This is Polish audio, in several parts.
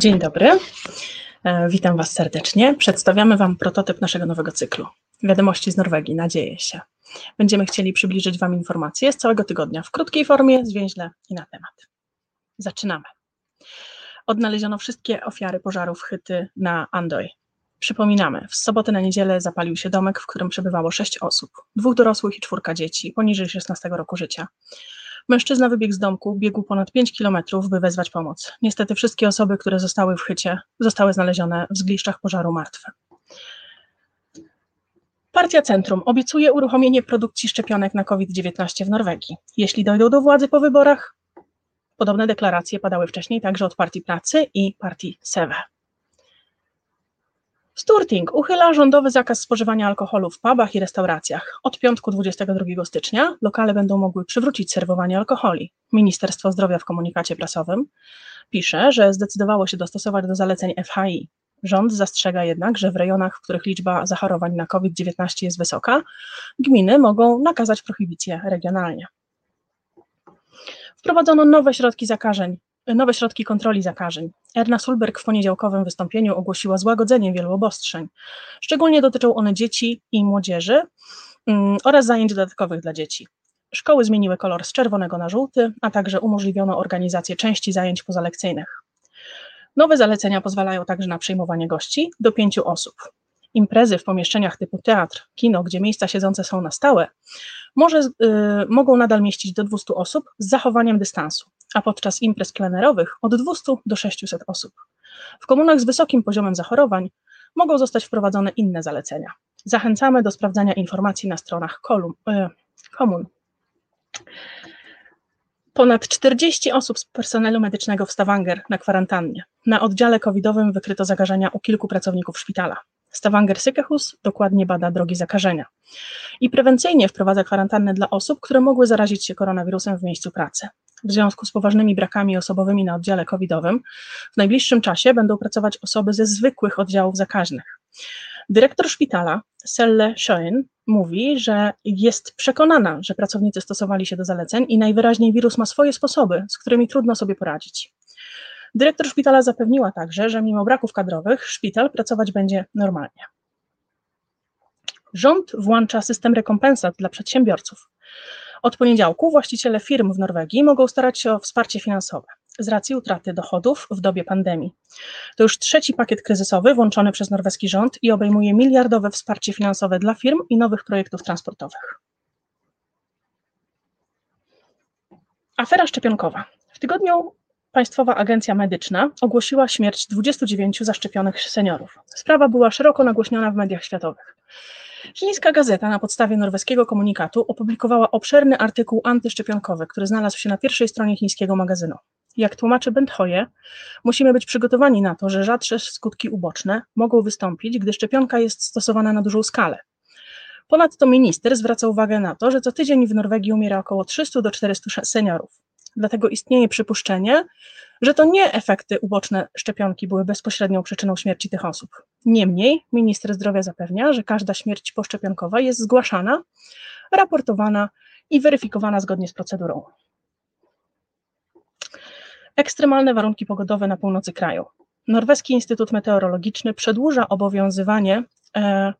Dzień dobry. E, witam Was serdecznie. Przedstawiamy Wam prototyp naszego nowego cyklu. Wiadomości z Norwegii, nadzieję się. Będziemy chcieli przybliżyć Wam informacje z całego tygodnia w krótkiej formie, zwięźle i na temat. Zaczynamy. Odnaleziono wszystkie ofiary pożarów Hyty na Andoj. Przypominamy, w sobotę na niedzielę zapalił się domek, w którym przebywało sześć osób, dwóch dorosłych i czwórka dzieci, poniżej 16 roku życia. Mężczyzna wybiegł z domku, biegł ponad 5 kilometrów, by wezwać pomoc. Niestety wszystkie osoby, które zostały w chycie, zostały znalezione w zgliszczach pożaru martwe. Partia Centrum obiecuje uruchomienie produkcji szczepionek na COVID-19 w Norwegii. Jeśli dojdą do władzy po wyborach, podobne deklaracje padały wcześniej także od Partii Pracy i Partii SEWE. Sturting uchyla rządowy zakaz spożywania alkoholu w pubach i restauracjach. Od piątku 22 stycznia lokale będą mogły przywrócić serwowanie alkoholi. Ministerstwo Zdrowia w komunikacie prasowym pisze, że zdecydowało się dostosować do zaleceń FHI. Rząd zastrzega jednak, że w rejonach, w których liczba zachorowań na COVID-19 jest wysoka, gminy mogą nakazać prohibicję regionalnie. Wprowadzono nowe środki zakażeń nowe środki kontroli zakażeń. Erna Sulberg w poniedziałkowym wystąpieniu ogłosiła złagodzenie wielu obostrzeń. Szczególnie dotyczą one dzieci i młodzieży mm, oraz zajęć dodatkowych dla dzieci. Szkoły zmieniły kolor z czerwonego na żółty, a także umożliwiono organizację części zajęć pozalekcyjnych. Nowe zalecenia pozwalają także na przyjmowanie gości do pięciu osób. Imprezy w pomieszczeniach typu teatr, kino, gdzie miejsca siedzące są na stałe, może, y, mogą nadal mieścić do 200 osób z zachowaniem dystansu a podczas imprez plenerowych od 200 do 600 osób. W komunach z wysokim poziomem zachorowań mogą zostać wprowadzone inne zalecenia. Zachęcamy do sprawdzania informacji na stronach kolum, e, komun. Ponad 40 osób z personelu medycznego w Stavanger na kwarantannie. Na oddziale covidowym wykryto zakażenia u kilku pracowników szpitala. Stavanger Sykehus dokładnie bada drogi zakażenia i prewencyjnie wprowadza kwarantannę dla osób, które mogły zarazić się koronawirusem w miejscu pracy w związku z poważnymi brakami osobowymi na oddziale covidowym, w najbliższym czasie będą pracować osoby ze zwykłych oddziałów zakaźnych. Dyrektor szpitala, Selle Schoen, mówi, że jest przekonana, że pracownicy stosowali się do zaleceń i najwyraźniej wirus ma swoje sposoby, z którymi trudno sobie poradzić. Dyrektor szpitala zapewniła także, że mimo braków kadrowych szpital pracować będzie normalnie. Rząd włącza system rekompensat dla przedsiębiorców. Od poniedziałku właściciele firm w Norwegii mogą starać się o wsparcie finansowe z racji utraty dochodów w dobie pandemii. To już trzeci pakiet kryzysowy włączony przez norweski rząd i obejmuje miliardowe wsparcie finansowe dla firm i nowych projektów transportowych. Afera szczepionkowa. W tygodniu Państwowa Agencja Medyczna ogłosiła śmierć 29 zaszczepionych seniorów. Sprawa była szeroko nagłośniona w mediach światowych. Chińska gazeta na podstawie norweskiego komunikatu opublikowała obszerny artykuł antyszczepionkowy, który znalazł się na pierwszej stronie chińskiego magazynu. Jak tłumaczy Benthoje, musimy być przygotowani na to, że rzadsze skutki uboczne mogą wystąpić, gdy szczepionka jest stosowana na dużą skalę. Ponadto minister zwraca uwagę na to, że co tydzień w Norwegii umiera około 300 do 400 seniorów. Dlatego istnieje przypuszczenie, że to nie efekty uboczne szczepionki były bezpośrednią przyczyną śmierci tych osób. Niemniej minister zdrowia zapewnia, że każda śmierć poszczepionkowa jest zgłaszana, raportowana i weryfikowana zgodnie z procedurą. Ekstremalne warunki pogodowe na północy kraju. Norweski Instytut Meteorologiczny przedłuża obowiązywanie e,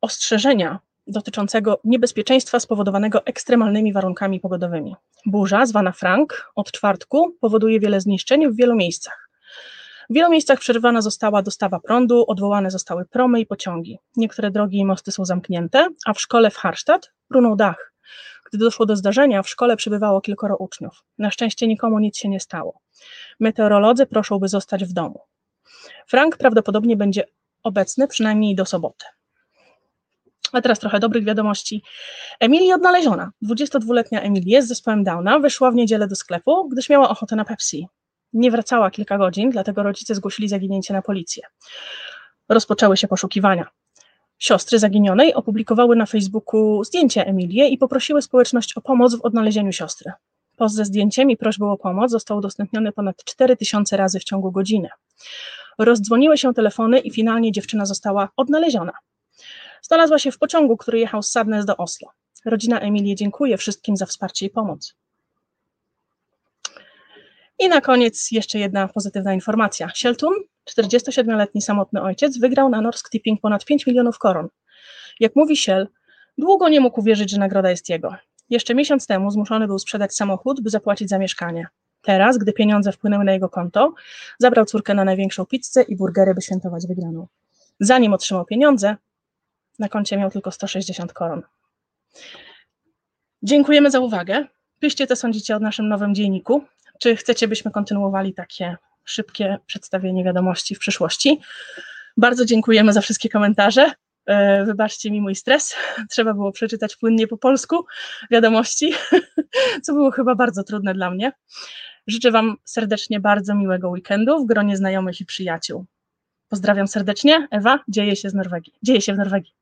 ostrzeżenia dotyczącego niebezpieczeństwa spowodowanego ekstremalnymi warunkami pogodowymi. Burza, zwana Frank, od czwartku powoduje wiele zniszczeń w wielu miejscach. W wielu miejscach przerwana została dostawa prądu, odwołane zostały promy i pociągi. Niektóre drogi i mosty są zamknięte, a w szkole w Harstad runął dach. Gdy doszło do zdarzenia, w szkole przybywało kilkoro uczniów. Na szczęście nikomu nic się nie stało. Meteorolodzy proszą, by zostać w domu. Frank prawdopodobnie będzie obecny przynajmniej do soboty. A teraz trochę dobrych wiadomości. Emilii odnaleziona. 22-letnia Emilia z zespołem Downa wyszła w niedzielę do sklepu, gdyż miała ochotę na Pepsi. Nie wracała kilka godzin, dlatego rodzice zgłosili zaginięcie na policję. Rozpoczęły się poszukiwania. Siostry zaginionej opublikowały na Facebooku zdjęcie Emilii i poprosiły społeczność o pomoc w odnalezieniu siostry. Post ze zdjęciem i prośbą o pomoc został udostępniony ponad 4000 razy w ciągu godziny. Rozdzwoniły się telefony i finalnie dziewczyna została odnaleziona. Znalazła się w pociągu, który jechał z Sadnes do Oslo. Rodzina Emilii dziękuję wszystkim za wsparcie i pomoc. I na koniec jeszcze jedna pozytywna informacja. Sheltun, 47-letni samotny ojciec, wygrał na Norsk Tipping ponad 5 milionów koron. Jak mówi Shell, długo nie mógł uwierzyć, że nagroda jest jego. Jeszcze miesiąc temu zmuszony był sprzedać samochód, by zapłacić za mieszkanie. Teraz, gdy pieniądze wpłynęły na jego konto, zabrał córkę na największą pizzę i burgery, by świętować wygraną. Zanim otrzymał pieniądze, na koncie miał tylko 160 koron. Dziękujemy za uwagę. Piszcie, co sądzicie o naszym nowym dzienniku. Czy chcecie, byśmy kontynuowali takie szybkie przedstawienie wiadomości w przyszłości? Bardzo dziękujemy za wszystkie komentarze. E, wybaczcie mi mój stres. Trzeba było przeczytać płynnie po polsku wiadomości, co było chyba bardzo trudne dla mnie. Życzę Wam serdecznie bardzo miłego weekendu w gronie znajomych i przyjaciół. Pozdrawiam serdecznie. Ewa, dzieje się z Norwegii. Dzieje się w Norwegii.